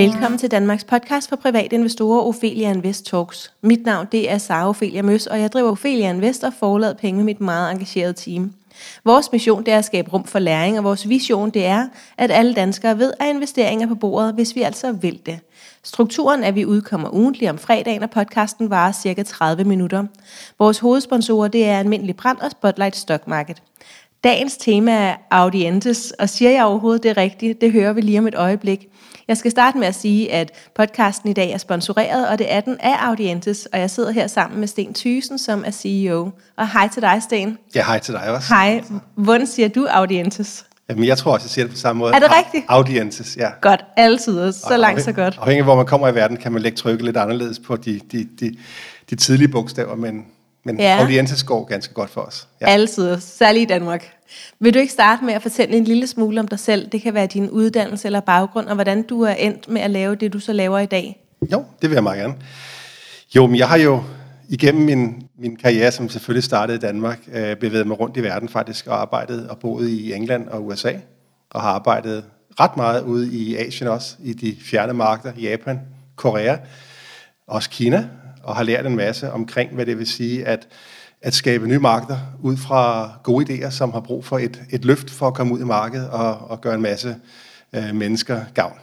Velkommen til Danmarks podcast for private investorer, Ophelia Invest Talks. Mit navn det er Sara Ophelia Møs, og jeg driver Ophelia Invest og forlader penge med mit meget engagerede team. Vores mission det er at skabe rum for læring, og vores vision det er, at alle danskere ved, at investeringer på bordet, hvis vi altså vil det. Strukturen er, at vi udkommer ugentlig om fredagen, og podcasten varer cirka 30 minutter. Vores hovedsponsorer det er Almindelig Brand og Spotlight Stock Market. Dagens tema er audientes, og siger jeg overhovedet det rigtigt, det hører vi lige om et øjeblik. Jeg skal starte med at sige, at podcasten i dag er sponsoreret, og det er den af Audientes, og jeg sidder her sammen med Sten Thysen, som er CEO. Og hej til dig, Sten. Ja, hej til dig også. Hej. Hvordan siger du Audientes? Jamen, jeg tror også, jeg siger det på samme måde. Er det rigtigt? Audientes, ja. Godt, altid. Så langt, så godt. Afhængig af, hvor man kommer i verden, kan man lægge trykket lidt anderledes på de, de, de, de tidlige bogstaver, men, men ja. Audientes går ganske godt for os. Ja. Altid, særligt i Danmark. Vil du ikke starte med at fortælle en lille smule om dig selv? Det kan være din uddannelse eller baggrund, og hvordan du er endt med at lave det, du så laver i dag. Jo, det vil jeg meget gerne. Jo, men jeg har jo igennem min, min karriere, som selvfølgelig startede i Danmark, øh, bevæget mig rundt i verden faktisk, og arbejdet og boet i England og USA, og har arbejdet ret meget ude i Asien også, i de fjerne markeder, Japan, Korea, også Kina, og har lært en masse omkring, hvad det vil sige, at at skabe nye markeder ud fra gode idéer, som har brug for et, et løft for at komme ud i markedet og, og gøre en masse øh, mennesker gavn.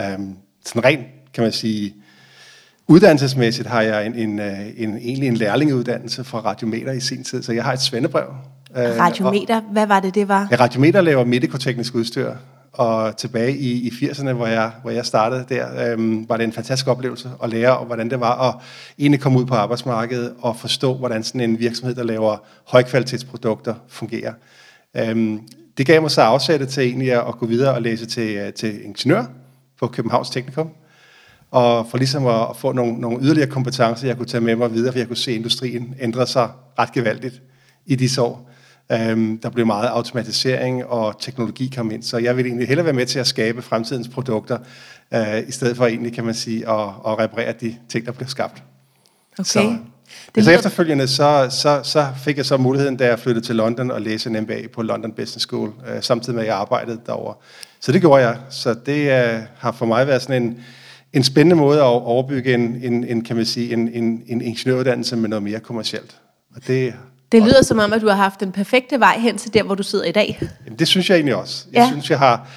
Um, sådan rent, kan man sige, uddannelsesmæssigt har jeg en, en, øh, en, egentlig en lærlingeuddannelse fra Radiometer i sin tid, så jeg har et svendebrev. Øh, Radiometer, og, hvad var det, det var? Ja, Radiometer laver medikoteknisk udstyr, og tilbage i, i 80'erne, hvor jeg, hvor jeg startede der, øhm, var det en fantastisk oplevelse at lære, om, hvordan det var at egentlig komme ud på arbejdsmarkedet og forstå, hvordan sådan en virksomhed, der laver højkvalitetsprodukter, fungerer. Øhm, det gav mig så afsætte til egentlig at gå videre og læse til, øh, til ingeniør på Københavns Teknikum, og for ligesom at få nogle, nogle yderligere kompetencer, jeg kunne tage med mig videre, for jeg kunne se, at industrien ændrede sig ret gevaldigt i disse år. Øhm, der blev meget automatisering, og teknologi kom ind. Så jeg vil egentlig hellere være med til at skabe fremtidens produkter, øh, i stedet for egentlig, kan man sige, at, at reparere de ting, der bliver skabt. Okay. Så, det så efterfølgende, så, så, så fik jeg så muligheden, da jeg flyttede til London og læste en MBA på London Business School, øh, samtidig med, at jeg arbejdede derovre. Så det gjorde jeg. Så det øh, har for mig været sådan en, en spændende måde at overbygge en, en, en kan man sige, en, en, en ingeniøruddannelse med noget mere kommercielt. Og det det lyder som om, at du har haft den perfekte vej hen til der, hvor du sidder i dag. Jamen, det synes jeg egentlig også. Jeg ja. synes, jeg har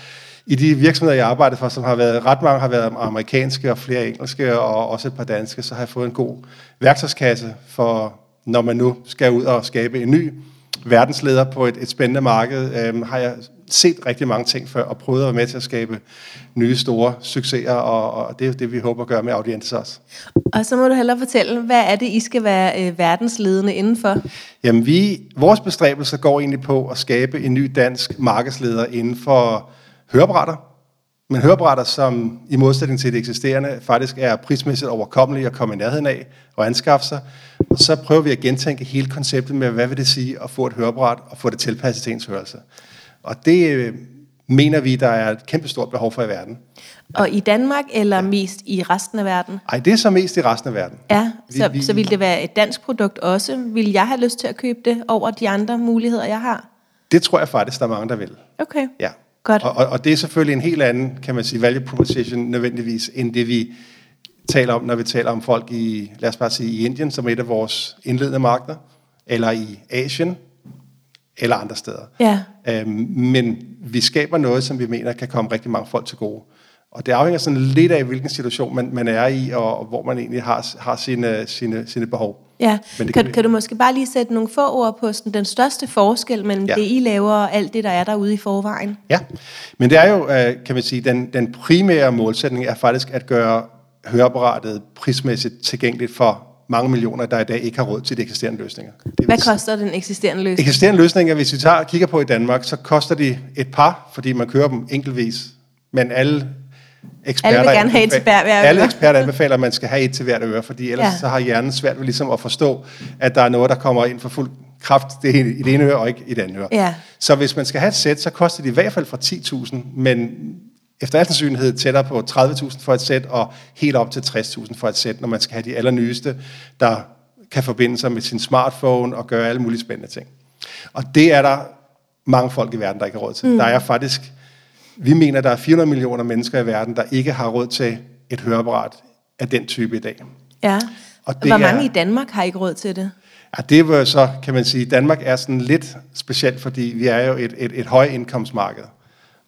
i de virksomheder, jeg arbejder for, som har været, ret mange har været amerikanske og flere engelske og også et par danske, så har jeg fået en god værktøjskasse for, når man nu skal ud og skabe en ny verdensleder på et, et spændende marked, øhm, har jeg set rigtig mange ting før og prøvet at være med til at skabe nye store succeser, og, og det er det, vi håber at gøre med Audientes også. Og så må du hellere fortælle, hvad er det, I skal være øh, verdensledende indenfor? Jamen, vi, vores bestræbelser går egentlig på at skabe en ny dansk markedsleder inden for hørebrætter, men hørebrætter, som i modsætning til det eksisterende, faktisk er prismæssigt overkommelige at komme i nærheden af og anskaffe sig. Og så prøver vi at gentænke hele konceptet med, hvad vil det sige at få et hørebræt og få det tilpasset til ens hørelse. Og det øh, mener vi, der er et kæmpestort behov for i verden. Og i Danmark, eller ja. mest i resten af verden? Nej, det er så mest i resten af verden. Ja, så, vi, så vil det være et dansk produkt også? Vil jeg have lyst til at købe det over de andre muligheder, jeg har? Det tror jeg faktisk, der er mange, der vil. Okay, ja. godt. Og, og, og det er selvfølgelig en helt anden, kan man sige, value proposition nødvendigvis, end det vi taler om, når vi taler om folk i, lad os bare sige, i Indien, som er et af vores indledende markeder, eller i Asien, eller andre steder. Ja. Øhm, men vi skaber noget, som vi mener kan komme rigtig mange folk til gode. Og det afhænger sådan lidt af, hvilken situation man, man er i, og, og hvor man egentlig har, har sine, sine, sine behov. Ja, Men det kan, kan, kan du måske bare lige sætte nogle få ord på sådan, den største forskel mellem ja. det, I laver, og alt det, der er derude i forvejen? Ja, men det er jo, øh, kan man sige, den, den primære målsætning er faktisk at gøre høreapparatet prismæssigt tilgængeligt for mange millioner, der i dag ikke har råd til de eksisterende løsninger. Det Hvad koster den eksisterende løsning? Eksisterende løsninger, hvis vi tager kigger på i Danmark, så koster de et par, fordi man kører dem enkeltvis. Men alle eksperter, alle vil gerne have et til hver øre. Alle eksperter anbefaler, at man skal have et til hvert øre, fordi ellers ja. så har hjernen svært ved ligesom at forstå, at der er noget, der kommer ind for fuld kraft det i det ene øre og ikke i det andet øre. Ja. Så hvis man skal have et sæt, så koster det i hvert fald fra 10.000, men efter al sandsynlighed tættere på 30.000 for et sæt, og helt op til 60.000 for et sæt, når man skal have de allernyeste, der kan forbinde sig med sin smartphone og gøre alle mulige spændende ting. Og det er der mange folk i verden, der ikke har råd til. Mm. Der er faktisk Vi mener, der er 400 millioner mennesker i verden, der ikke har råd til et høreapparat af den type i dag. Ja. Og det Hvor mange er, i Danmark har ikke råd til det? Ja, det var så, kan man sige, Danmark er sådan lidt specielt, fordi vi er jo et, et, et højindkomstmarked.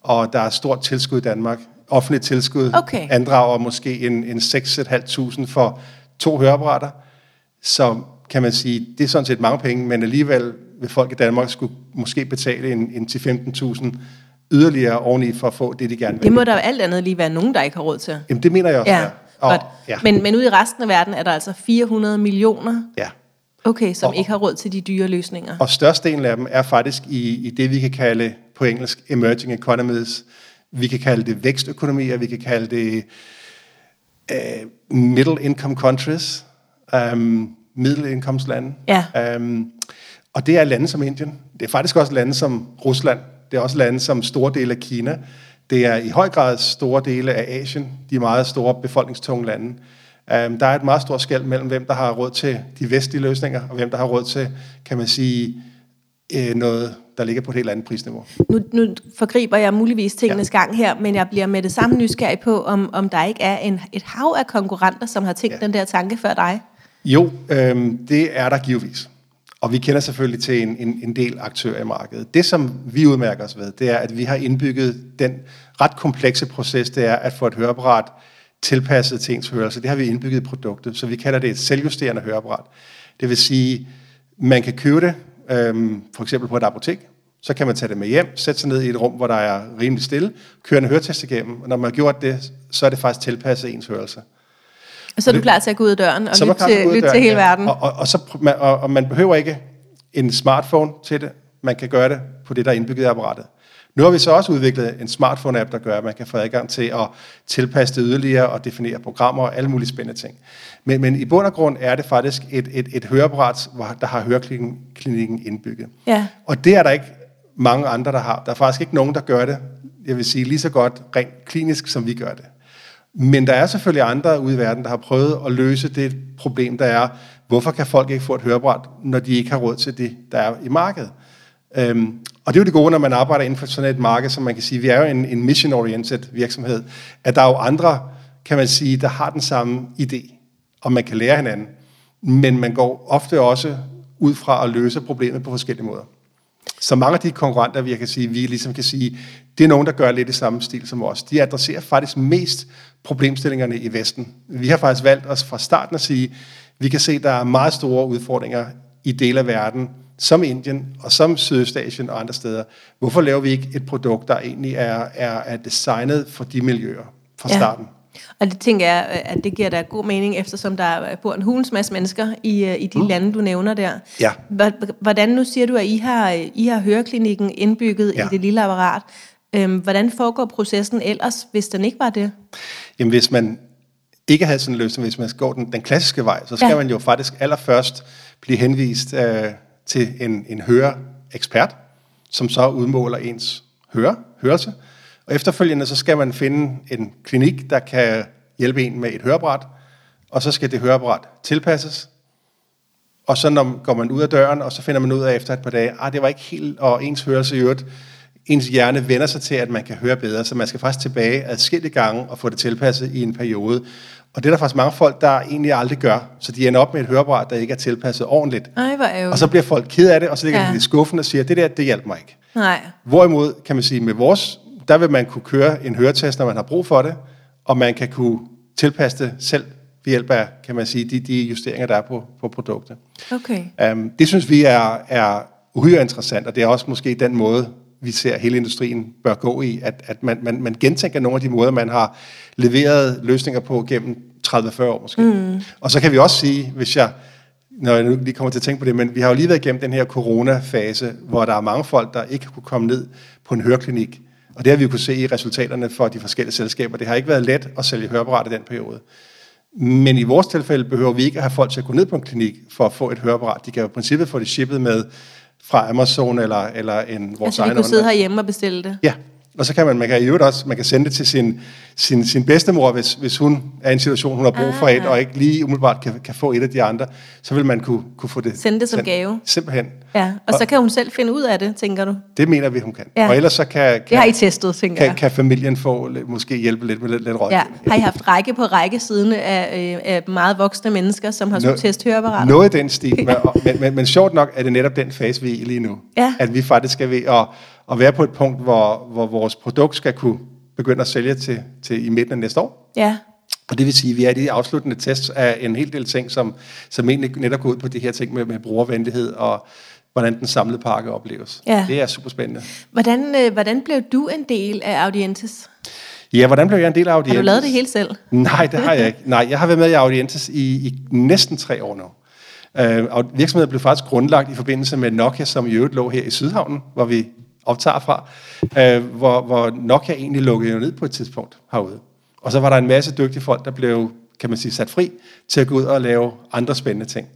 Og der er stort tilskud i Danmark. Offentligt tilskud okay. andrager måske en, en 6.500 for to høreapparater. Så kan man sige, det er sådan set mange penge, men alligevel vil folk i Danmark skulle måske betale en, en til 15.000 yderligere oveni for at få det, de gerne vil. Det må der jo alt andet lige være nogen, der ikke har råd til. Jamen, det mener jeg også, ja. Og, ja. Men, men ude i resten af verden er der altså 400 millioner, ja. okay, som og, ikke har råd til de dyre løsninger. Og størstedelen af dem er faktisk i, i det, vi kan kalde på engelsk emerging economies. Vi kan kalde det vækstøkonomier, vi kan kalde det uh, middle income countries, um, middelindkomstlande. Ja. Um, og det er lande som Indien. Det er faktisk også lande som Rusland. Det er også lande som store dele af Kina. Det er i høj grad store dele af Asien, de meget store befolkningstunge lande. Um, der er et meget stort skæld mellem, hvem der har råd til de vestlige løsninger, og hvem der har råd til, kan man sige, øh, noget, der ligger på et helt andet prisniveau. Nu, nu forgriber jeg muligvis tingenes ja. gang her, men jeg bliver med det samme nysgerrig på, om, om der ikke er en, et hav af konkurrenter, som har tænkt ja. den der tanke før dig. Jo, øhm, det er der givetvis. Og vi kender selvfølgelig til en, en, en del aktører i markedet. Det, som vi udmærker os ved, det er, at vi har indbygget den ret komplekse proces, det er at få et høreapparat tilpasset til ens hørelse. Det har vi indbygget i produktet, så vi kalder det et selvjusterende høreapparat. Det vil sige, man kan købe det, øhm, for eksempel på et apotek, så kan man tage det med hjem, sætte sig ned i et rum, hvor der er rimelig stille, køre en høretest igennem, og når man har gjort det, så er det faktisk tilpasset ens hørelse. Og så er du klar til at gå ud af døren og lytte, til, lytte til hele ja. verden. Og, og, og, så, man, og, og man behøver ikke en smartphone til det. Man kan gøre det på det, der er indbygget i apparatet. Nu har vi så også udviklet en smartphone-app, der gør, at man kan få adgang til at tilpasse det yderligere og definere programmer og alle mulige spændende ting. Men, men i bund og grund er det faktisk et, et, et høreapparat, der har høreklinikken indbygget. Ja. Og det er der ikke mange andre, der har. Der er faktisk ikke nogen, der gør det, jeg vil sige, lige så godt rent klinisk, som vi gør det. Men der er selvfølgelig andre ude i verden, der har prøvet at løse det problem, der er, hvorfor kan folk ikke få et hørebræt, når de ikke har råd til det, der er i markedet. Øhm, og det er jo det gode, når man arbejder inden for sådan et marked, som man kan sige, vi er jo en, en mission-oriented virksomhed, at der er jo andre, kan man sige, der har den samme idé, og man kan lære hinanden. Men man går ofte også ud fra at løse problemet på forskellige måder. Så mange af de konkurrenter, vi kan sige, vi ligesom kan sige, det er nogen, der gør lidt i samme stil som os. De adresserer faktisk mest problemstillingerne i Vesten. Vi har faktisk valgt os fra starten at sige, vi kan se, at der er meget store udfordringer i dele af verden, som Indien og som Sydøstasien og andre steder. Hvorfor laver vi ikke et produkt, der egentlig er, er, er designet for de miljøer fra ja. starten? Og det tænker jeg, at det giver da god mening, eftersom der bor en hulens masse mennesker i, øh, i de mm. lande, du nævner der. Ja. Hvordan nu siger du, at I har, I har høreklinikken indbygget ja. i det lille apparat. Øhm, hvordan foregår processen ellers, hvis den ikke var det? Jamen, hvis man ikke havde sådan en løsning, hvis man skal gå den, den klassiske vej, så skal ja. man jo faktisk allerførst blive henvist øh, til en, en høreekspert, som så udmåler ens høre, hørelse. Og efterfølgende så skal man finde en klinik, der kan hjælpe en med et hørebræt, og så skal det hørebræt tilpasses. Og så når, går man ud af døren, og så finder man ud af efter et par dage, at ah, det var ikke helt, og ens hørelse i øvrigt, ens hjerne vender sig til, at man kan høre bedre, så man skal faktisk tilbage adskillige gange og få det tilpasset i en periode. Og det er der faktisk mange folk, der egentlig aldrig gør. Så de ender op med et hørebræt, der ikke er tilpasset ordentligt. Ej, hvor og så bliver folk ked af det, og så ligger ja. de i skuffen og siger, det der, det hjælper mig ikke. Nej. Hvorimod, kan man sige, med vores, der vil man kunne køre en høretest, når man har brug for det, og man kan kunne tilpasse det selv ved hjælp af, kan man sige, de, de justeringer, der er på, på produktet. Okay. Um, det synes vi er, er uhyre interessant, og det er også måske den måde, vi ser hele industrien bør gå i, at, at man, man, man gentænker nogle af de måder, man har leveret løsninger på gennem 30-40 år måske. Mm. Og så kan vi også sige, hvis jeg, når jeg nu lige kommer til at tænke på det, men vi har jo lige været igennem den her coronafase, hvor der er mange folk, der ikke kunne komme ned på en høreklinik. Og det har vi jo kunne se i resultaterne for de forskellige selskaber. Det har ikke været let at sælge høreapparat i den periode. Men i vores tilfælde behøver vi ikke at have folk til at gå ned på en klinik for at få et høreapparat. De kan jo i princippet få det shippet med fra Amazon eller, eller en vores altså, egen... Altså, vi kunne sidde herhjemme og bestille det? Ja, Og så kan man, man kan i øvrigt også, man kan sende det til sin, sin, sin bedstemor, hvis, hvis hun er i en situation, hun har brug for Ah. et, og ikke lige umiddelbart kan, kan få et af de andre, så vil man kunne, kunne få det Sende det som sendt. gave. Simpelthen. Ja, og så kan hun selv finde ud af det, tænker du? Det mener vi, hun kan. Ja. Og ellers så kan, Det har I kan, testet, tænker kan, jeg. kan familien få måske hjælpe lidt med lidt, lidt Ja. rådgivning. Har I haft række på række siden af, øh, af meget voksne mennesker, som har skulle teste høreapparater? Noget i den stil. Men, men, men, men sjovt nok er det netop den fase, vi er i lige nu. Ja. At vi faktisk er ved at, at være på et punkt, hvor, hvor vores produkt skal kunne begynde at sælge til, til i midten af næste år. Ja, Og det vil sige, at vi er i de afsluttende tests af en hel del ting, som, som egentlig netop går ud på de her ting med, med brugervenlighed og hvordan den samlede pakke opleves. Ja. Det er super spændende. Hvordan, øh, hvordan blev du en del af Audientes? Ja, hvordan blev jeg en del af Har Audientes? du lavet det hele selv? Nej, det har jeg ikke. Nej, jeg har været med i Audientes i, i næsten tre år nu. Øh, og virksomheden blev faktisk grundlagt i forbindelse med Nokia, som i øvrigt lå her i Sydhavnen, hvor vi optager fra, øh, hvor, hvor Nokia egentlig lukkede jo ned på et tidspunkt herude. Og så var der en masse dygtige folk, der blev, kan man sige, sat fri til at gå ud og lave andre spændende ting.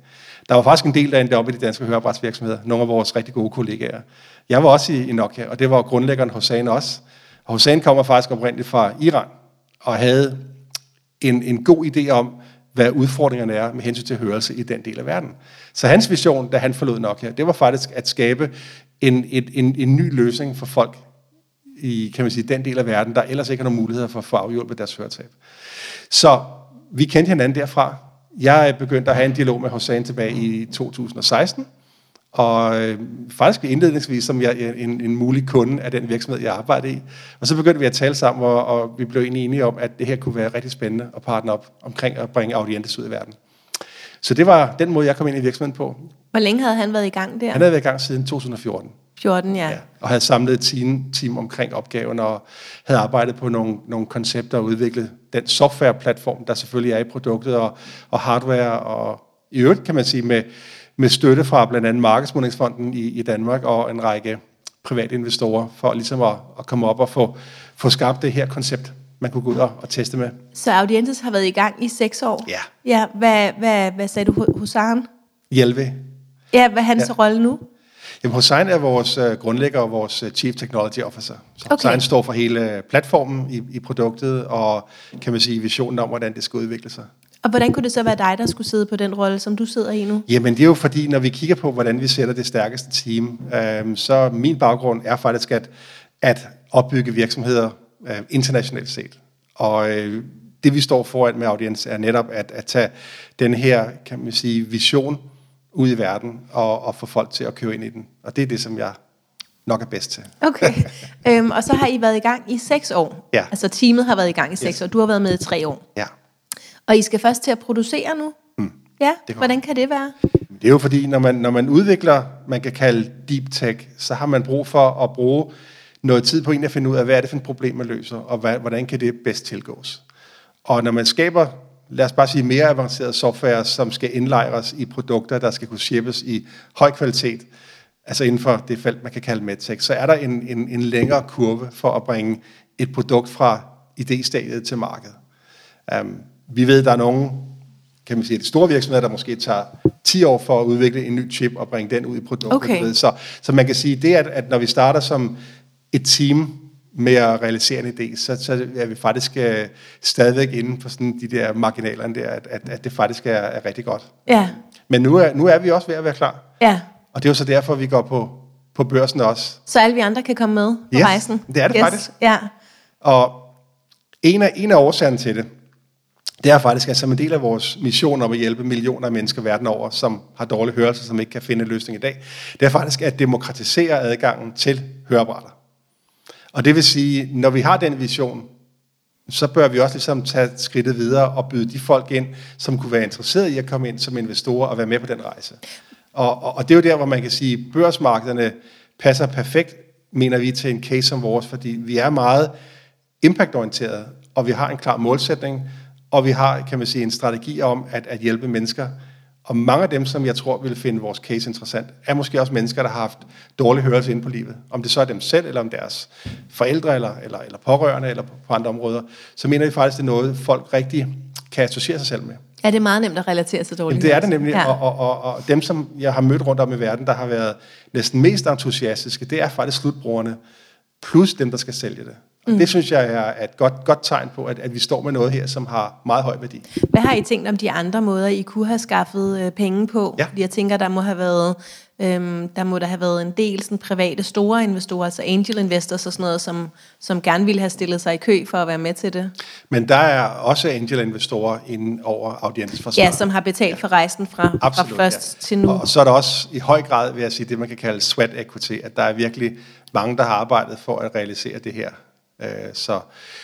Der var faktisk en del, der endte op i de danske høreapparatsvirksomheder, nogle af vores rigtig gode kollegaer. Jeg var også i, i Nokia, og det var grundlæggeren Hossein også. Og Hossein kommer faktisk oprindeligt fra Iran, og havde en, en god idé om, hvad udfordringerne er med hensyn til hørelse i den del af verden. Så hans vision, da han forlod Nokia, det var faktisk at skabe en, et, en, en ny løsning for folk i kan man sige, den del af verden, der ellers ikke har nogen muligheder for at få afhjulpet deres høretab. Så vi kendte hinanden derfra. Jeg begyndte at have en dialog med Hossein tilbage i 2016, og øh, faktisk indledningsvis som jeg, en, en mulig kunde af den virksomhed, jeg arbejdede i. Og så begyndte vi at tale sammen, og, og vi blev egentlig enige om, at det her kunne være rigtig spændende at partner op omkring at bringe Audientes ud i verden. Så det var den måde, jeg kom ind i virksomheden på. Hvor længe havde han været i gang der? Han havde været i gang siden 2014. 14, ja. Ja, og havde samlet et team, team omkring opgaven, og havde arbejdet på nogle, nogle koncepter og udviklet den softwareplatform, der selvfølgelig er i produktet, og, og hardware, og i øvrigt kan man sige med, med støtte fra blandt andet Markedsmodningsfonden i, i Danmark, og en række private investorer, for ligesom at, at komme op og få, få skabt det her koncept, man kunne gå ud og, og teste med. Så Audientes har været i gang i seks år? Ja. Ja, hvad, hvad, hvad sagde du, Husaren? Hjelve. Ja, hvad er hans ja. rolle nu? Jamen, Hossein er vores øh, grundlægger og vores øh, Chief Technology Officer. Så Okay. Hossein står for hele platformen i, i produktet, og kan man sige visionen om, hvordan det skal udvikle sig. Og hvordan kunne det så være dig, der skulle sidde på den rolle, som du sidder i nu? Jamen det er jo fordi, når vi kigger på, hvordan vi sætter det stærkeste team, øh, så min baggrund er faktisk at, at opbygge virksomheder øh, internationalt set. Og øh, det vi står foran med Audience er netop at, at tage den her, kan man sige, vision ud i verden og, og få folk til at købe ind i den. Og det er det, som jeg nok er bedst til. Okay. øhm, og så har I været i gang i seks år. Ja. Altså teamet har været i gang i seks Yes. år. Du har været med i tre år. Ja. Og I skal først til at producere nu? Mm. Ja, det hvordan kan det være? Det er jo fordi, når man, når man udvikler, man kan kalde deep tech, så har man brug for at bruge noget tid på en at finde ud af, hvad er det for et problem, man løser, og hvad, hvordan kan det bedst tilgås. Og når man skaber, lad os bare sige, mere avanceret software, som skal indlejres i produkter, der skal kunne shippes i høj kvalitet, altså inden for det felt, man kan kalde medtech, så er der en, en, en længere kurve for at bringe et produkt fra idéstadiet til markedet. Um, vi ved, der er nogle kan man sige, de store virksomheder, der måske tager 10 år for at udvikle en ny chip og bringe den ud i produktet. Okay. Ved. Så, så man kan sige, det at, at når vi starter som et team med at realisere en idé, så, så er vi faktisk øh, stadigvæk inde på sådan de der marginalerne der, at, at, at det faktisk er, er rigtig godt. Ja, Men nu er, nu er vi også ved at være klar. ja. Og det er jo så derfor, vi går på, på børsen også. Så alle vi andre kan komme med på Yes, rejsen? det er det faktisk. Ja. Og en af, en af årsagerne til det, det er faktisk, at som en del af vores mission om at hjælpe millioner af mennesker verden over, som har dårlig hørelse, som ikke kan finde en løsning i dag, det er faktisk at demokratisere adgangen til høreapparater. Og det vil sige, når vi har den vision, så bør vi også ligesom tage skridtet videre og byde de folk ind, som kunne være interesseret i at komme ind som investorer og være med på den rejse. Og, og, og det er jo der, hvor man kan sige, at børsmarkederne passer perfekt, mener vi, til en case som vores, fordi vi er meget impactorienterede, og vi har en klar målsætning, og vi har, kan man sige, en strategi om at, at hjælpe mennesker. Og mange af dem, som jeg tror vil finde vores case interessant, er måske også mennesker, der har haft dårlig hørelse inde på livet. Om det så er dem selv, eller om deres forældre, eller, eller, eller pårørende, eller på, andre områder, så mener vi faktisk, det er noget, folk rigtig kan associere sig selv med. Er det meget nemt at relatere til dårlig Jamen, det er det nemlig, Ja. og, og, og, og dem, som jeg har mødt rundt om i verden, der har været næsten mest entusiastiske, det er faktisk slutbrugerne. plus dem, der skal sælge det. Og mm. det synes jeg er et godt, godt tegn på, at, at vi står med noget her, som har meget høj værdi. Hvad har I tænkt om de andre måder, I kunne have skaffet øh, penge på? Ja. Jeg tænker, der må have været Øhm, der må der have været en del sådan, private store investorer, altså angel investors og sådan noget, som, som gerne ville have stillet sig i kø for at være med til det. Men der er også angel investorer inden over audiensforsvar. Ja, som har betalt ja. for rejsen fra, Absolut, fra først ja. til nu. Og, og så er der også i høj grad, vil jeg sige, det man kan kalde sweat equity, at der er virkelig mange, der har arbejdet for at realisere det her. Øh, så,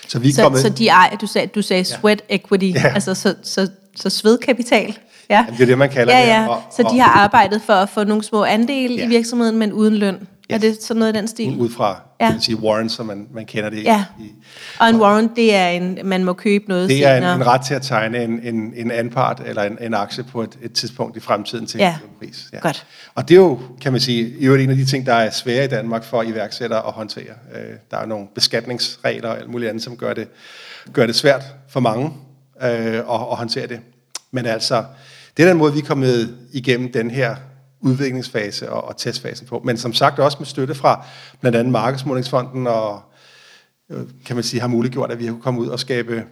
så vi er så, kommet... Så de ejer, du sagde, du sagde sweat ja. equity, ja. altså så, så, så svedkapital? Ja. Jamen, det er det, man kalder ja, ja. det. Og, så de har arbejdet for at få nogle små andele ja. i virksomheden, men uden løn? Ja. Er det sådan noget i den stil? Ud fra ja. man sige, warrant, som man, man kender det. Ja. I, og en warrant, det er en, man må købe noget Det er en, en ret til at tegne en, en, en anpart eller en, en aktie på et, et tidspunkt i fremtiden til ja. en pris. Ja. Godt. Og det er jo, kan man sige, jo en af de ting, der er svære i Danmark for iværksættere at håndtere. Øh, der er nogle beskatningsregler og alt muligt andet, som gør det, gør det svært for mange øh, at, at håndtere det. Men altså, det er den måde, vi er kommet igennem den her udviklingsfase og, og testfasen på. Men som sagt også med støtte fra blandt andet Markedsmålingsfonden og øh, kan man sige, har muliggjort, at vi har kunne komme ud og skabe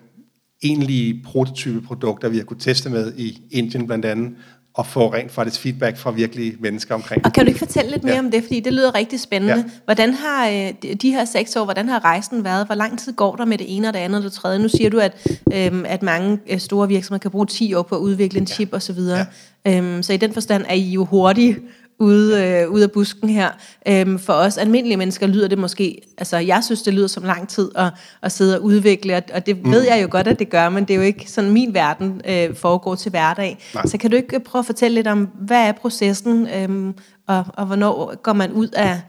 egentlige prototypeprodukter, vi har kunne teste med i Indien blandt andet, og få rent faktisk feedback fra virkelige mennesker omkring Og kan du ikke fortælle lidt mere ja. om det, fordi det lyder rigtig spændende. Ja. Hvordan har øh, de her seks år, hvordan har rejsen været? Hvor lang tid går der med det ene og det andet og det tredje? Nu siger du, at, øhm, at mange øh, store virksomheder kan bruge 10 år på at udvikle en chip ja. osv. Ja. Øhm, så i den forstand er I jo hurtige ude, øh, ude af busken her. Øhm, for os almindelige mennesker lyder det måske, altså jeg synes, det lyder som lang tid at, at sidde og udvikle, og, og det mm. ved jeg jo godt, at det gør, men det er jo ikke sådan, min verden øh, foregår til hverdag. Nej. Så kan du ikke prøve at fortælle lidt om, hvad er processen, øhm, og, og hvornår går man ud af,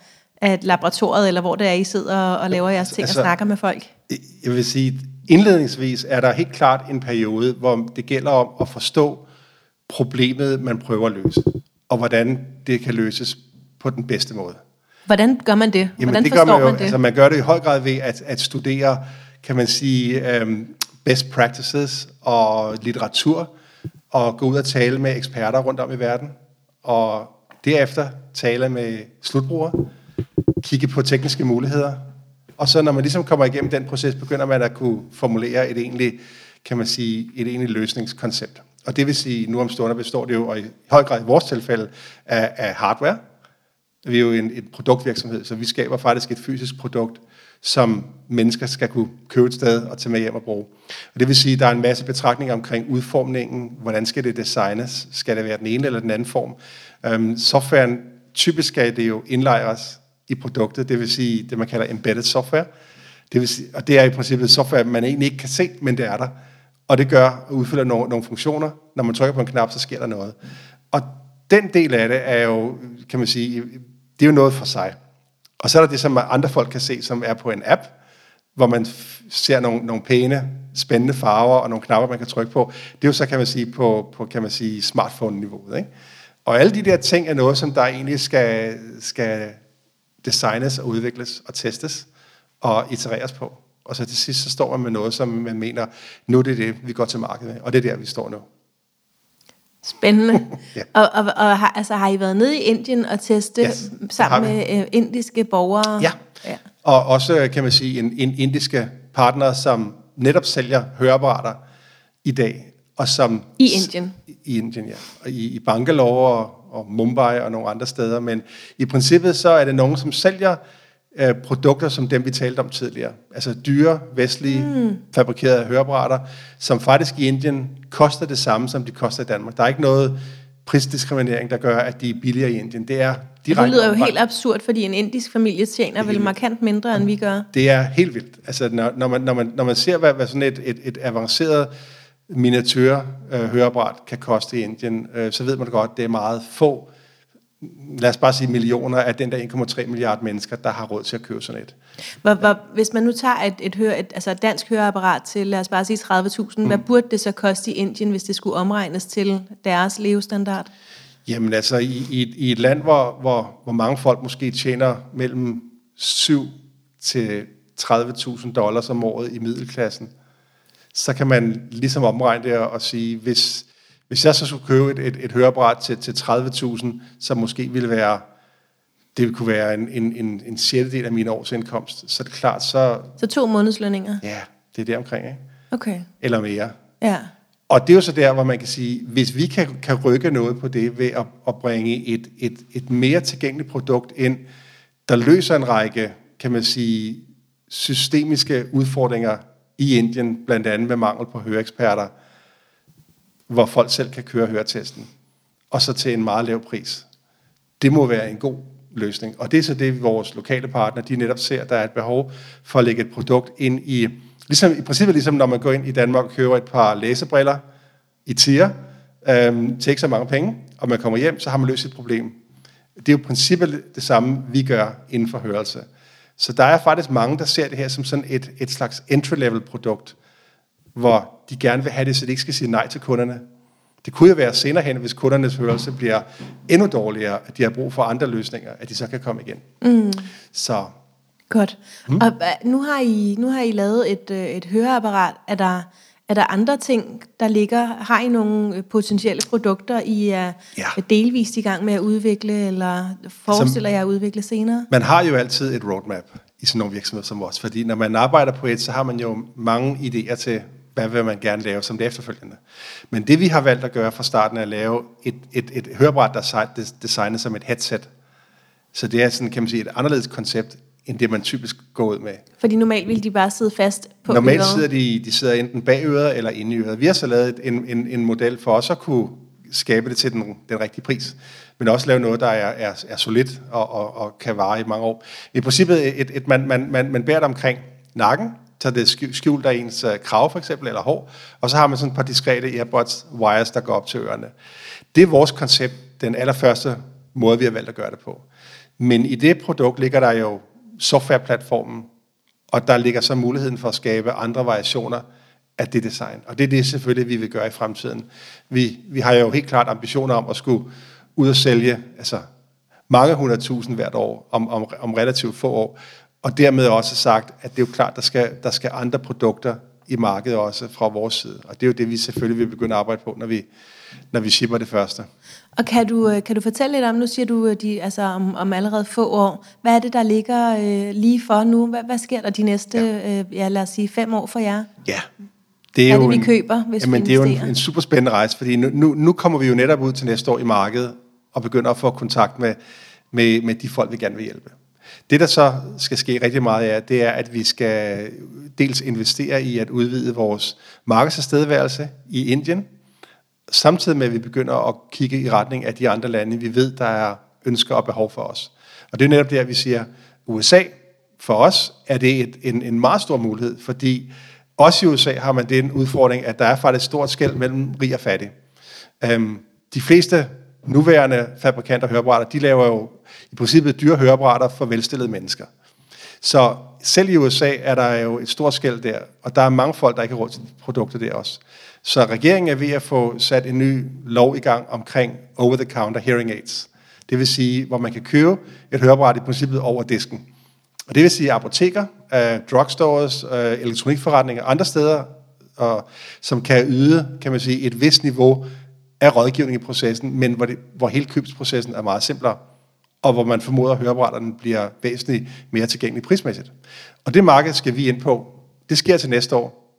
af laboratoriet, eller hvor det er, I sidder og laver jeres ting altså, og snakker med folk? Jeg vil sige, indledningsvis er der helt klart en periode, hvor det gælder om at forstå problemet, man prøver at løse og hvordan det kan løses på den bedste måde. Hvordan gør man det? Hvordan det gør man jo, man det? Altså, man gør det i høj grad ved at, at studere, kan man sige, um, best practices og litteratur, og gå ud og tale med eksperter rundt om i verden, og derefter tale med slutbrugere, kigge på tekniske muligheder, og så når man ligesom kommer igennem den proces, begynder man at kunne formulere et egentlig, kan man sige, et egentlig løsningskoncept. Og det vil sige, nu om stunder består det jo, og i høj grad i vores tilfælde, af, af hardware. Vi er jo en, en produktvirksomhed, så vi skaber faktisk et fysisk produkt, som mennesker skal kunne købe et sted og tage med hjem og bruge. Og det vil sige, at der er en masse betragtninger omkring udformningen. Hvordan skal det designes? Skal det være den ene eller den anden form? Um, softwaren, typisk skal det jo indlejres i produktet, det vil sige det, man kalder embedded software. Det vil sige, og det er i princippet software, man egentlig ikke kan se, men det er der. Og det gør, udfylder nogle, nogle funktioner. Når man trykker på en knap, så sker der noget. Og den del af det er jo, kan man sige, det er jo noget for sig. Og så er der det, som andre folk kan se, som er på en app, hvor man ser nogle, nogle pæne, spændende farver og nogle knapper, man kan trykke på. Det er jo så, kan man sige, på, på kan man sige, smartphone-niveauet. Ikke? Og alle de der ting er noget, som der egentlig skal, skal designes og udvikles og testes og itereres på. Og så til sidst, så står man med noget, som man mener, nu er det det, vi går til markedet med. Og det er der, vi står nu. Spændende. ja. Og, og, og har, altså, har I været nede i Indien og teste yes, sammen med uh, indiske borgere? Ja. ja, og også, kan man sige, en, en indiske partner, som netop sælger høreapparater i dag. Og som, I Indien? I, i Indien, ja. Og i, i Bangalore og, og Mumbai og nogle andre steder. Men i princippet så er det nogen, som sælger øh, produkter som dem, vi talte om tidligere. Altså dyre, vestlige, mm. fabrikerede høreapparater, som faktisk i Indien koster det samme, som de koster i Danmark. Der er ikke noget prisdiskriminering, der gør, at de er billigere i Indien. Det er direkte Det lyder jo helt absurd, fordi en indisk familie tjener vel markant mindre, end vi gør. Det er helt vildt. Altså, når, når, man, når, man, når man ser, hvad, hvad sådan et, et, et avanceret miniatyr øh, høreapparat kan koste i Indien, øh, så ved man godt, at det er meget få lad os bare sige millioner af den der 1,3 milliarder mennesker, der har råd til at købe sådan et. Hvor, hvor, hvis man nu tager et, et, høre, et, altså et dansk høreapparat til, lad os bare sige 30.000, mm. hvad burde det så koste i Indien, hvis det skulle omregnes til deres levestandard? Jamen altså, i, i, i et land, hvor, hvor, hvor mange folk måske tjener mellem 7 til 30.000 dollars om året i middelklassen, så kan man ligesom omregne det og sige, hvis, hvis jeg så skulle købe et, et, et høreapparat til, til 30.000, som måske ville være det kunne være en, en, en, en sjettedel af min årsindkomst, så er det klart, så... Så to månedslønninger? Ja, det er det omkring, ikke? Okay. Eller mere. Ja. Og det er jo så der, hvor man kan sige, hvis vi kan, kan rykke noget på det ved at, at bringe et, et, et mere tilgængeligt produkt ind, der løser en række, kan man sige, systemiske udfordringer i Indien, blandt andet med mangel på høreeksperter, hvor folk selv kan køre høretesten, og så til en meget lav pris. Det må være en god løsning. Og det er så det, vores lokale partner, de netop ser, der er et behov for at lægge et produkt ind i, ligesom, i princippet ligesom når man går ind i Danmark og køber et par læsebriller i tier, øhm, til ikke så mange penge, og man kommer hjem, så har man løst et problem. Det er jo i princippet det samme, vi gør inden for hørelse. Så der er faktisk mange, der ser det her som sådan et, et slags entry-level produkt, hvor de gerne vil have det, så de ikke skal sige nej til kunderne. Det kunne jo være senere hen, hvis kundernes hørelse bliver endnu dårligere, at de har brug for andre løsninger, at de så kan komme igen. Mm. Så Godt. Mm. Og øh, nu har I nu har I lavet et øh, et høreapparat. Er der er der andre ting, der ligger? Har I nogle øh, potentielle produkter, I er Ja. delvist i gang med at udvikle, eller forestiller jer at udvikle senere? man har jo altid et roadmap i sådan nogle virksomheder som os, fordi når man arbejder på et, så har man jo mange idéer til, hvad vil man gerne lave som det efterfølgende. Men det vi har valgt at gøre fra starten er at lave et, et, et høreapparat, der er desi- designet som et headset. Så det er sådan, kan man sige, et anderledes koncept, end det man typisk går ud med. Fordi normalt ville de bare sidde fast på Normalt øret. sidder de, de sidder enten bag øret eller inde i øret. Vi har så lavet en, en, en model for os at kunne skabe det til den, den rigtige pris, men også lave noget, der er, er, er solidt og, og, og kan vare i mange år. I princippet, et, et, man, man, man, man bærer det omkring nakken, så det er skjult af ens øh, krav for eksempel, eller hår, og så har man sådan et par diskrete earbuds wires, der går op til ørerne. Det er vores koncept, den allerførste måde, vi har valgt at gøre det på. Men i det produkt ligger der jo softwareplatformen, og der ligger så muligheden for at skabe andre variationer af det design. Og det er det selvfølgelig, vi vil gøre i fremtiden. Vi, vi har jo helt klart ambitioner om at skulle ud og sælge altså mange hundredtusind hvert år om, om, om relativt få år. Og dermed også sagt, at det er jo klart, der skal, der skal andre produkter i markedet også fra vores side. Og det er jo det, vi selvfølgelig vil begynde at arbejde på, når vi, når vi shipper det første. Og kan du, øh, kan du fortælle lidt om, nu siger du øh, de, altså om, om allerede få år, hvad er det, der ligger øh, lige for nu? Hvad, hvad sker der de næste, ja. Øh, ja, lad os sige, fem år for jer? Ja. Det Hvad er det, vi køber, hvis vi jamen, det er jo en, investerer? en super spændende rejse, fordi nu, nu, nu kommer vi jo netop ud til næste år i markedet og begynder at få kontakt med, med, med de folk, vi gerne vil hjælpe. Det, der så skal ske rigtig meget af, det er, at vi skal dels investere i at udvide vores markedstilstedeværelse i Indien, samtidig med, at vi begynder at kigge i retning af de andre lande, vi ved, der er ønsker og behov for os. Og det er netop der, vi siger, USA, for os er det et, en, en meget stor mulighed, fordi også i USA har man den udfordring, at der er faktisk et stort skæld mellem rig og fattig. Øhm, de fleste nuværende fabrikanter af høreapparater, de laver jo i princippet dyre høreapparater for velstillede mennesker. Så selv i USA er der jo et stort skæld der, og der er mange folk, der ikke har råd til de produkter der også. Så regeringen er ved at få sat en ny lov i gang omkring over-the-counter hearing aids. Det vil sige, hvor man kan købe et høreapparat i princippet over disken. Og det vil sige apoteker, øh, drugstores, øh, elektronikforretninger, andre steder, og, som kan yde, kan man sige, et vist niveau af rådgivning i processen, men hvor, det, hvor hele købsprocessen er meget simplere, og hvor man formoder, at høreapparaterne bliver væsentligt mere tilgængelige prismæssigt. Og det marked skal vi ind på. Det sker til næste år.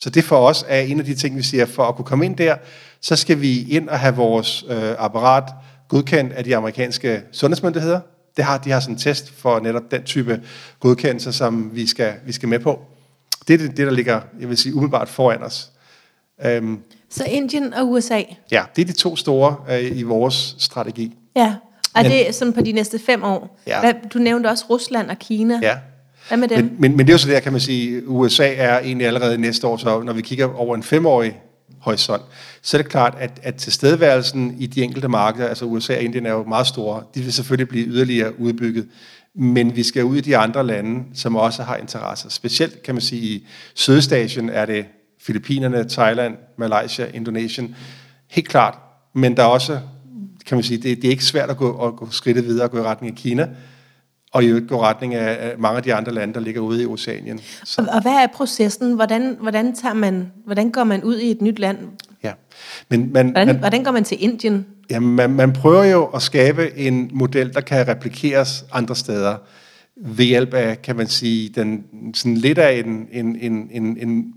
Så det for os er en af de ting, vi siger, for at kunne komme ind der, så skal vi ind og have vores øh, apparat godkendt af de amerikanske sundhedsmyndigheder. Det har, de har sådan en test for netop den type godkendelse, som vi skal, vi skal med på. Det er det, det, der ligger, jeg vil sige, umiddelbart foran os. Øhm, Så Indien og USA. ja, det er de to store øh, i vores strategi. Ja. Og Men- det er sådan på de næste fem år. Ja. Hvad, du nævnte også Rusland og Kina. Ja. Hvad med dem? Men, men, men det er jo så der, kan man sige, USA er egentlig allerede næste år, så når vi kigger over en femårig horisont, så er det klart, at, at tilstedeværelsen i de enkelte markeder, altså USA og Indien er jo meget store, de vil selvfølgelig blive yderligere udbygget, men vi skal ud i de andre lande, som også har interesser. Specielt kan man sige, i Sydøstasien er det Filippinerne, Thailand, Malaysia, Indonesien, helt klart, men der er også, kan man sige, det, det er ikke svært at gå, at gå skridtet videre og gå i retning af Kina, og i øvrigt gå i retning af mange af de andre lande, der ligger ude i Oceanien. Så, Og, og hvad er processen? Hvordan, hvordan, tager man, hvordan går man ud i et nyt land? ja. Men, men, Hvordan, men, hvordan går man til Indien? Jamen, man, man prøver jo at skabe en model, der kan replikeres andre steder ved hjælp af, kan man sige, den, sådan lidt af en, en, en, en, en,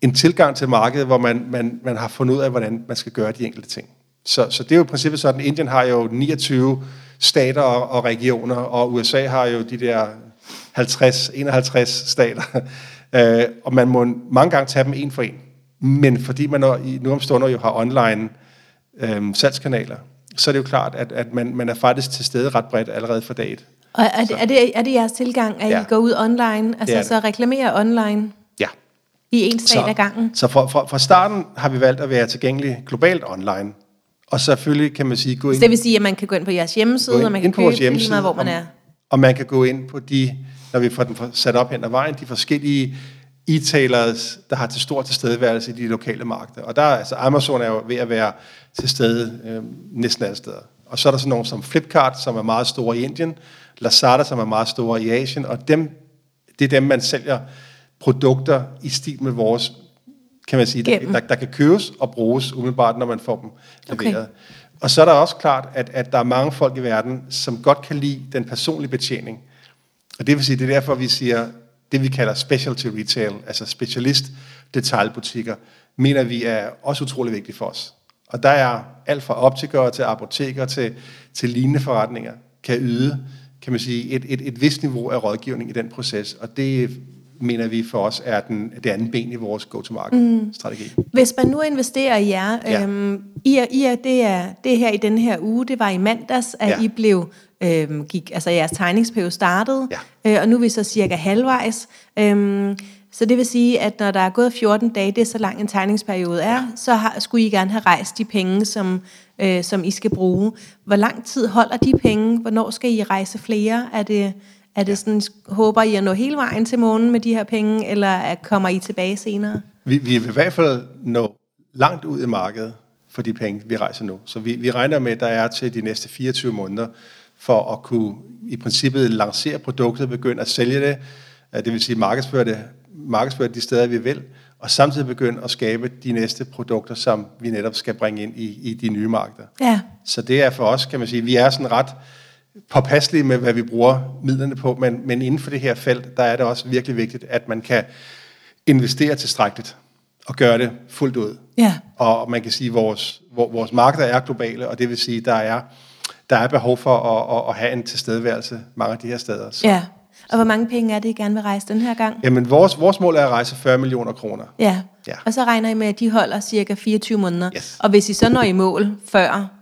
en tilgang til markedet, hvor man, man, man har fundet ud af, hvordan man skal gøre de enkelte ting. Så, så det er jo i princippet sådan, Indien har jo 29 stater og, regioner, og USA har jo de der 50-51 stater. øh, og man må mange gange tage dem en for en. Men fordi man nu om stunder jo har online øh, salgskanaler, så er det jo klart, at, at man, man er faktisk til stede ret bredt allerede fra dag et. Og er det, er det, er det jeres tilgang, at ja. I går ud online, altså det så reklamerer online? Ja. I en stat ad gangen? Så fra, fra, fra starten har vi valgt at være tilgængelig globalt online. Og selvfølgelig kan man sige, gå ind... Så det vil sige, at man kan gå ind på jeres hjemmeside, ind, og man kan købe lige meget, hvor man er? Og man kan gå ind på de, når vi får den sat op hen ad vejen, de forskellige e-tailers, der har til stor tilstedeværelse i de lokale markeder. Og der altså Amazon er jo ved at være til stede øh, næsten alle steder. Og så er der sådan nogle som Flipkart, som er meget store i Indien, Lazada, som er meget store i Asien, og dem, det er dem, man sælger produkter i stil med vores, kan man sige, der, der, der kan købes og bruges umiddelbart, når man får dem leveret. Okay. Og så er der også klart, at, at der er mange folk i verden, som godt kan lide den personlige betjening. Og det vil sige, det er derfor, vi siger, det vi kalder specialty retail, altså specialist detaljbutikker, mener vi er også utrolig vigtigt for os. Og der er alt fra optikere til apoteker til, til lignende forretninger, kan yde kan man sige, et, et, et vist niveau af rådgivning i den proces, og det mener vi for os er den, det andet ben i vores go-to-market-strategi. Mm. Hvis man nu investerer i jer, ja. øhm, I, er, I er, det, er, det her i den her uge, det var i mandags, at ja. I blev, øhm, gik, altså jeres tegningsperiode startede, ja. øh, og nu er vi så cirka halvvejs. Øhm, så det vil sige, at når der er gået 14 dage, det er så lang en tegningsperiode er, ja. så har, skulle I gerne have rejst de penge, som, øh, som I skal bruge. Hvor lang tid holder de penge? Hvornår skal I rejse flere? Er det, er det sådan, håber I at nå hele vejen til månen med de her penge, eller kommer I tilbage senere? Vi, vi vil i hvert fald nå langt ud i markedet for de penge, vi rejser nu. Så vi, vi regner med, at der er til de næste 24 måneder, for at kunne i princippet lancere produktet, begynde at sælge det, det vil sige markedsføre det markedsføre de steder, vi vil, og samtidig begynde at skabe de næste produkter, som vi netop skal bringe ind i, i de nye markeder. Ja. Så det er for os, kan man sige, vi er sådan ret påpasselige med, hvad vi bruger midlerne på, men, men inden for det her felt, der er det også virkelig vigtigt, at man kan investere tilstrækkeligt og gøre det fuldt ud. Ja. Og man kan sige, at vores, vores markeder er globale, og det vil sige, at der er, der er behov for at, at, at have en tilstedeværelse mange af de her steder. Så. Ja. Og hvor mange penge er det, I gerne vil rejse den her gang? Jamen, vores, vores mål er at rejse 40 millioner kroner. Ja. ja, og så regner I med, at de holder cirka 24 måneder. Yes. Og hvis I så når i mål før,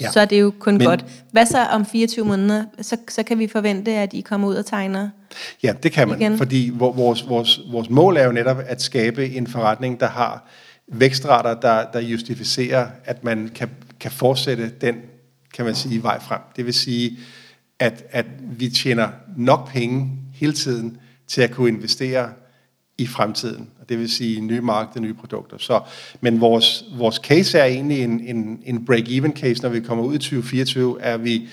ja. så er det jo kun Men, godt. Hvad så om 24 måneder? Så, så kan vi forvente, at I kommer ud og tegner Ja, det kan man, igen. fordi vores, vores, vores mål er jo netop at skabe en forretning, der har vækstrater, der, der justificerer, at man kan, kan fortsætte den, kan man sige, vej frem. Det vil sige, at, at vi tjener nok penge hele tiden til at kunne investere i fremtiden. Og det vil sige nye markeder, nye produkter. Så, men vores, vores case er egentlig en, en, en break-even case, når vi kommer ud i 2024, er vi,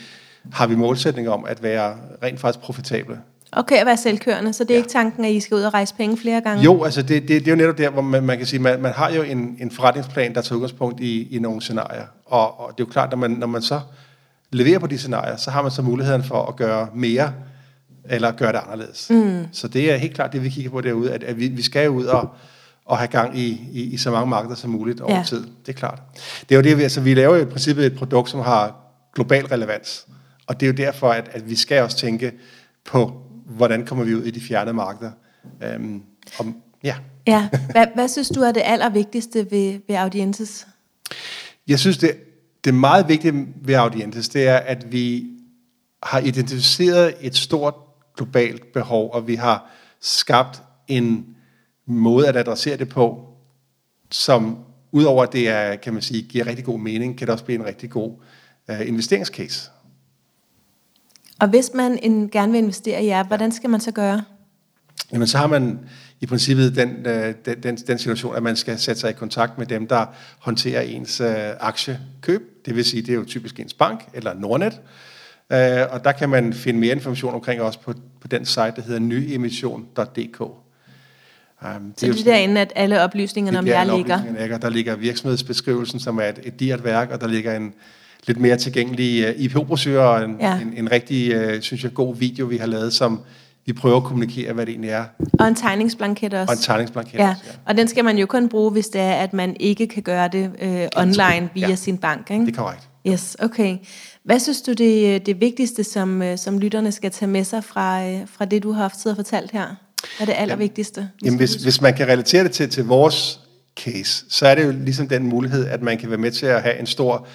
har vi målsætning om at være rent faktisk profitable. Okay, at være selvkørende, så det er ja. ikke tanken, at I skal ud og rejse penge flere gange? Jo, altså det, det, det er jo netop der, hvor man, man kan sige, man, man har jo en, en forretningsplan, der tager udgangspunkt i, i nogle scenarier. Og, og det er jo klart, når man, når man så leverer på de scenarier, så har man så muligheden for at gøre mere, eller gøre det anderledes. Mm. Så det er helt klart det, vi kigger på derude, at, at vi, vi skal ud og, og have gang i, i, i så mange markeder som muligt over ja. tid. Det er klart. Det er jo det, vi, altså, vi laver i princippet et produkt, som har global relevans. Og det er jo derfor, at, at vi skal også tænke på, hvordan kommer vi ud i de fjerne markeder. Um, om, ja. ja. Hvad, hvad synes du er det allervigtigste ved, ved Audiences? Jeg synes, det det meget vigtige ved Audientes, det er, at vi har identificeret et stort globalt behov, og vi har skabt en måde at adressere det på, som udover at det er, kan man sige, giver rigtig god mening, kan det også blive en rigtig god uh, investeringscase. Og hvis man en, gerne vil investere i jer, hvordan skal man så gøre? Jamen, så har man i princippet den, øh, den, den, den situation, at man skal sætte sig i kontakt med dem, der håndterer ens øh, aktiekøb. Det vil sige, det er jo typisk ens bank eller Nordnet. Øh, og der kan man finde mere information omkring os på, på den site, der hedder nyemission.dk. Um, det så det er derinde, at alle oplysningerne om jer ligger? ligger? Der ligger virksomhedsbeskrivelsen, som er et, et dirt værk, og der ligger en lidt mere tilgængelige uh, IPO-brosyrer, og en, Ja. ja. en, en rigtig, uh, synes jeg, god video, vi har lavet, som vi prøver at kommunikere, hvad det egentlig er, Og en tegningsblanket også. og en tegningsblanket. Ja, også, og den skal man jo kun bruge, hvis det er, at man ikke kan gøre det øh, online via Ja. sin bank. Det Ikke? er korrekt. Yes, okay. Hvad synes du, det, det vigtigste, som, øh, som lytterne skal tage med sig fra, øh, fra det, du har haft tid og fortalt her? Hvad er det allervigtigste? vi Jamen, hvis, hvis man kan relatere det til, til vores case, så er det jo ligesom den mulighed, at man kan være med til at have en stor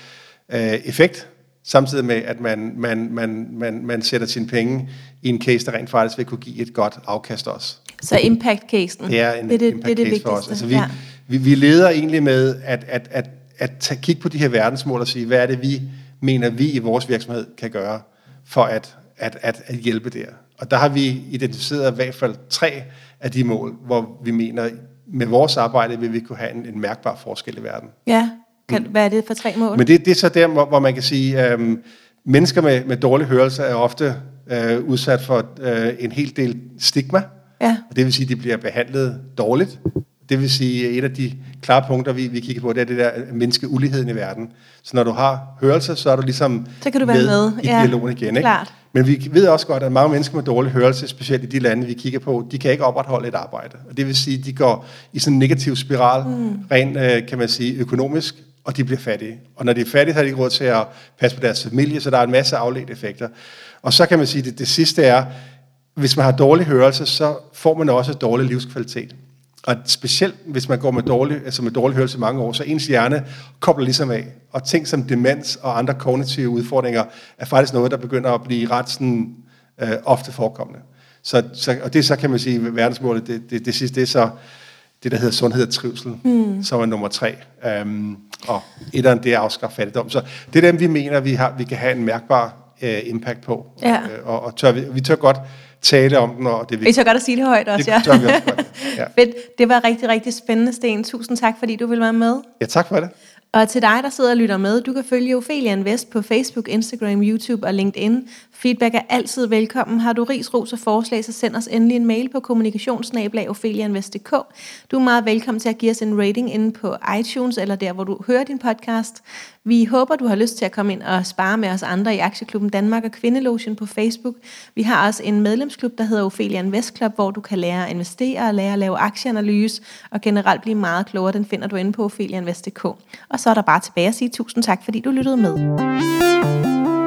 øh, effekt, samtidig med, at man, man, man, man, man sætter sine penge i en case, der rent faktisk vil kunne give et godt afkast også. Så impact-casen, Det er en det, er det, impact det, er det vigtigste. for os. Altså, vi, ja. vi, vi leder egentlig med at, at, at, at tage, kigge på de her verdensmål og sige, hvad er det, vi mener, vi i vores virksomhed kan gøre for at, at, at, at hjælpe der. Og der har vi identificeret i hvert fald tre af de mål, hvor vi mener, med vores arbejde vil vi kunne have en, en mærkbar forskel i verden. ja. Kan, hvad er det for tre mål? Men det, det er så der, hvor, hvor man kan sige, at øhm, mennesker med, med dårlig hørelse er ofte øh, udsat for øh, en hel del stigma. ja. Og det vil sige, at de bliver behandlet dårligt. Det vil sige, at et af de klare punkter, vi, vi kigger på, det er det der at mindske uligheden i verden. Så når du har hørelse, så er du ligesom Så kan du være med, i ja, dialogen igen. Ikke? klart. Men vi ved også godt, at mange mennesker med dårlig hørelse, specielt i de lande, vi kigger på, de kan ikke opretholde et arbejde. Og det vil sige, at de går i sådan en negativ spiral, mm. rent, øh, kan man sige, økonomisk, og de bliver fattige. Og når de er fattige, så har de ikke råd til at passe på deres familie, så der er en masse afledte effekter. Og så kan man sige, at det, det sidste er, hvis man har dårlig hørelse, så får man også dårlig livskvalitet. Og specielt hvis man går med dårlig, altså med dårlig hørelse mange år, så ens hjerne kobler ligesom af. Og ting som demens og andre kognitive udfordringer er faktisk noget, der begynder at blive ret sådan, øh, ofte forekommende. Så, så, og det så, kan man sige, verdensmålet, det, det, det sidste, det er så det, der hedder sundhed og trivsel, mm. som er nummer tre. Um, og etteren, det er afskaffe fattigdom. Så det er dem, vi mener, vi, har, vi kan have en mærkbar øh, impact på. Ja. Øh, og, og tør, vi, vi tør godt tale om den, og det er I vigtigt. tør godt at sige det højt også, Det ja. tør vi også godt, ja. Fedt. Det var rigtig, rigtig spændende, Sten. Tusind tak, fordi du ville være med. Ja, tak for det. Og til dig, der sidder og lytter med, du kan følge Ophelia Invest på Facebook, Instagram, YouTube og LinkedIn. Feedback er altid velkommen. Har du ris, ros og forslag, så send os endelig en mail på kommunikationsnablag.opheliainvest.dk. Du er meget velkommen til at give os en rating inde på iTunes eller der, hvor du hører din podcast. Vi håber, du har lyst til at komme ind og spare med os andre i Aktieklubben Danmark og Kvindelogen på Facebook. Vi har også en medlemsklub, der hedder Ophelia Invest Club, hvor du kan lære at investere og lære at lave aktieanalyse og generelt blive meget klogere. Den finder du inde på opheliainvest.dk. Og så er der bare tilbage at sige tusind tak, fordi du lyttede med.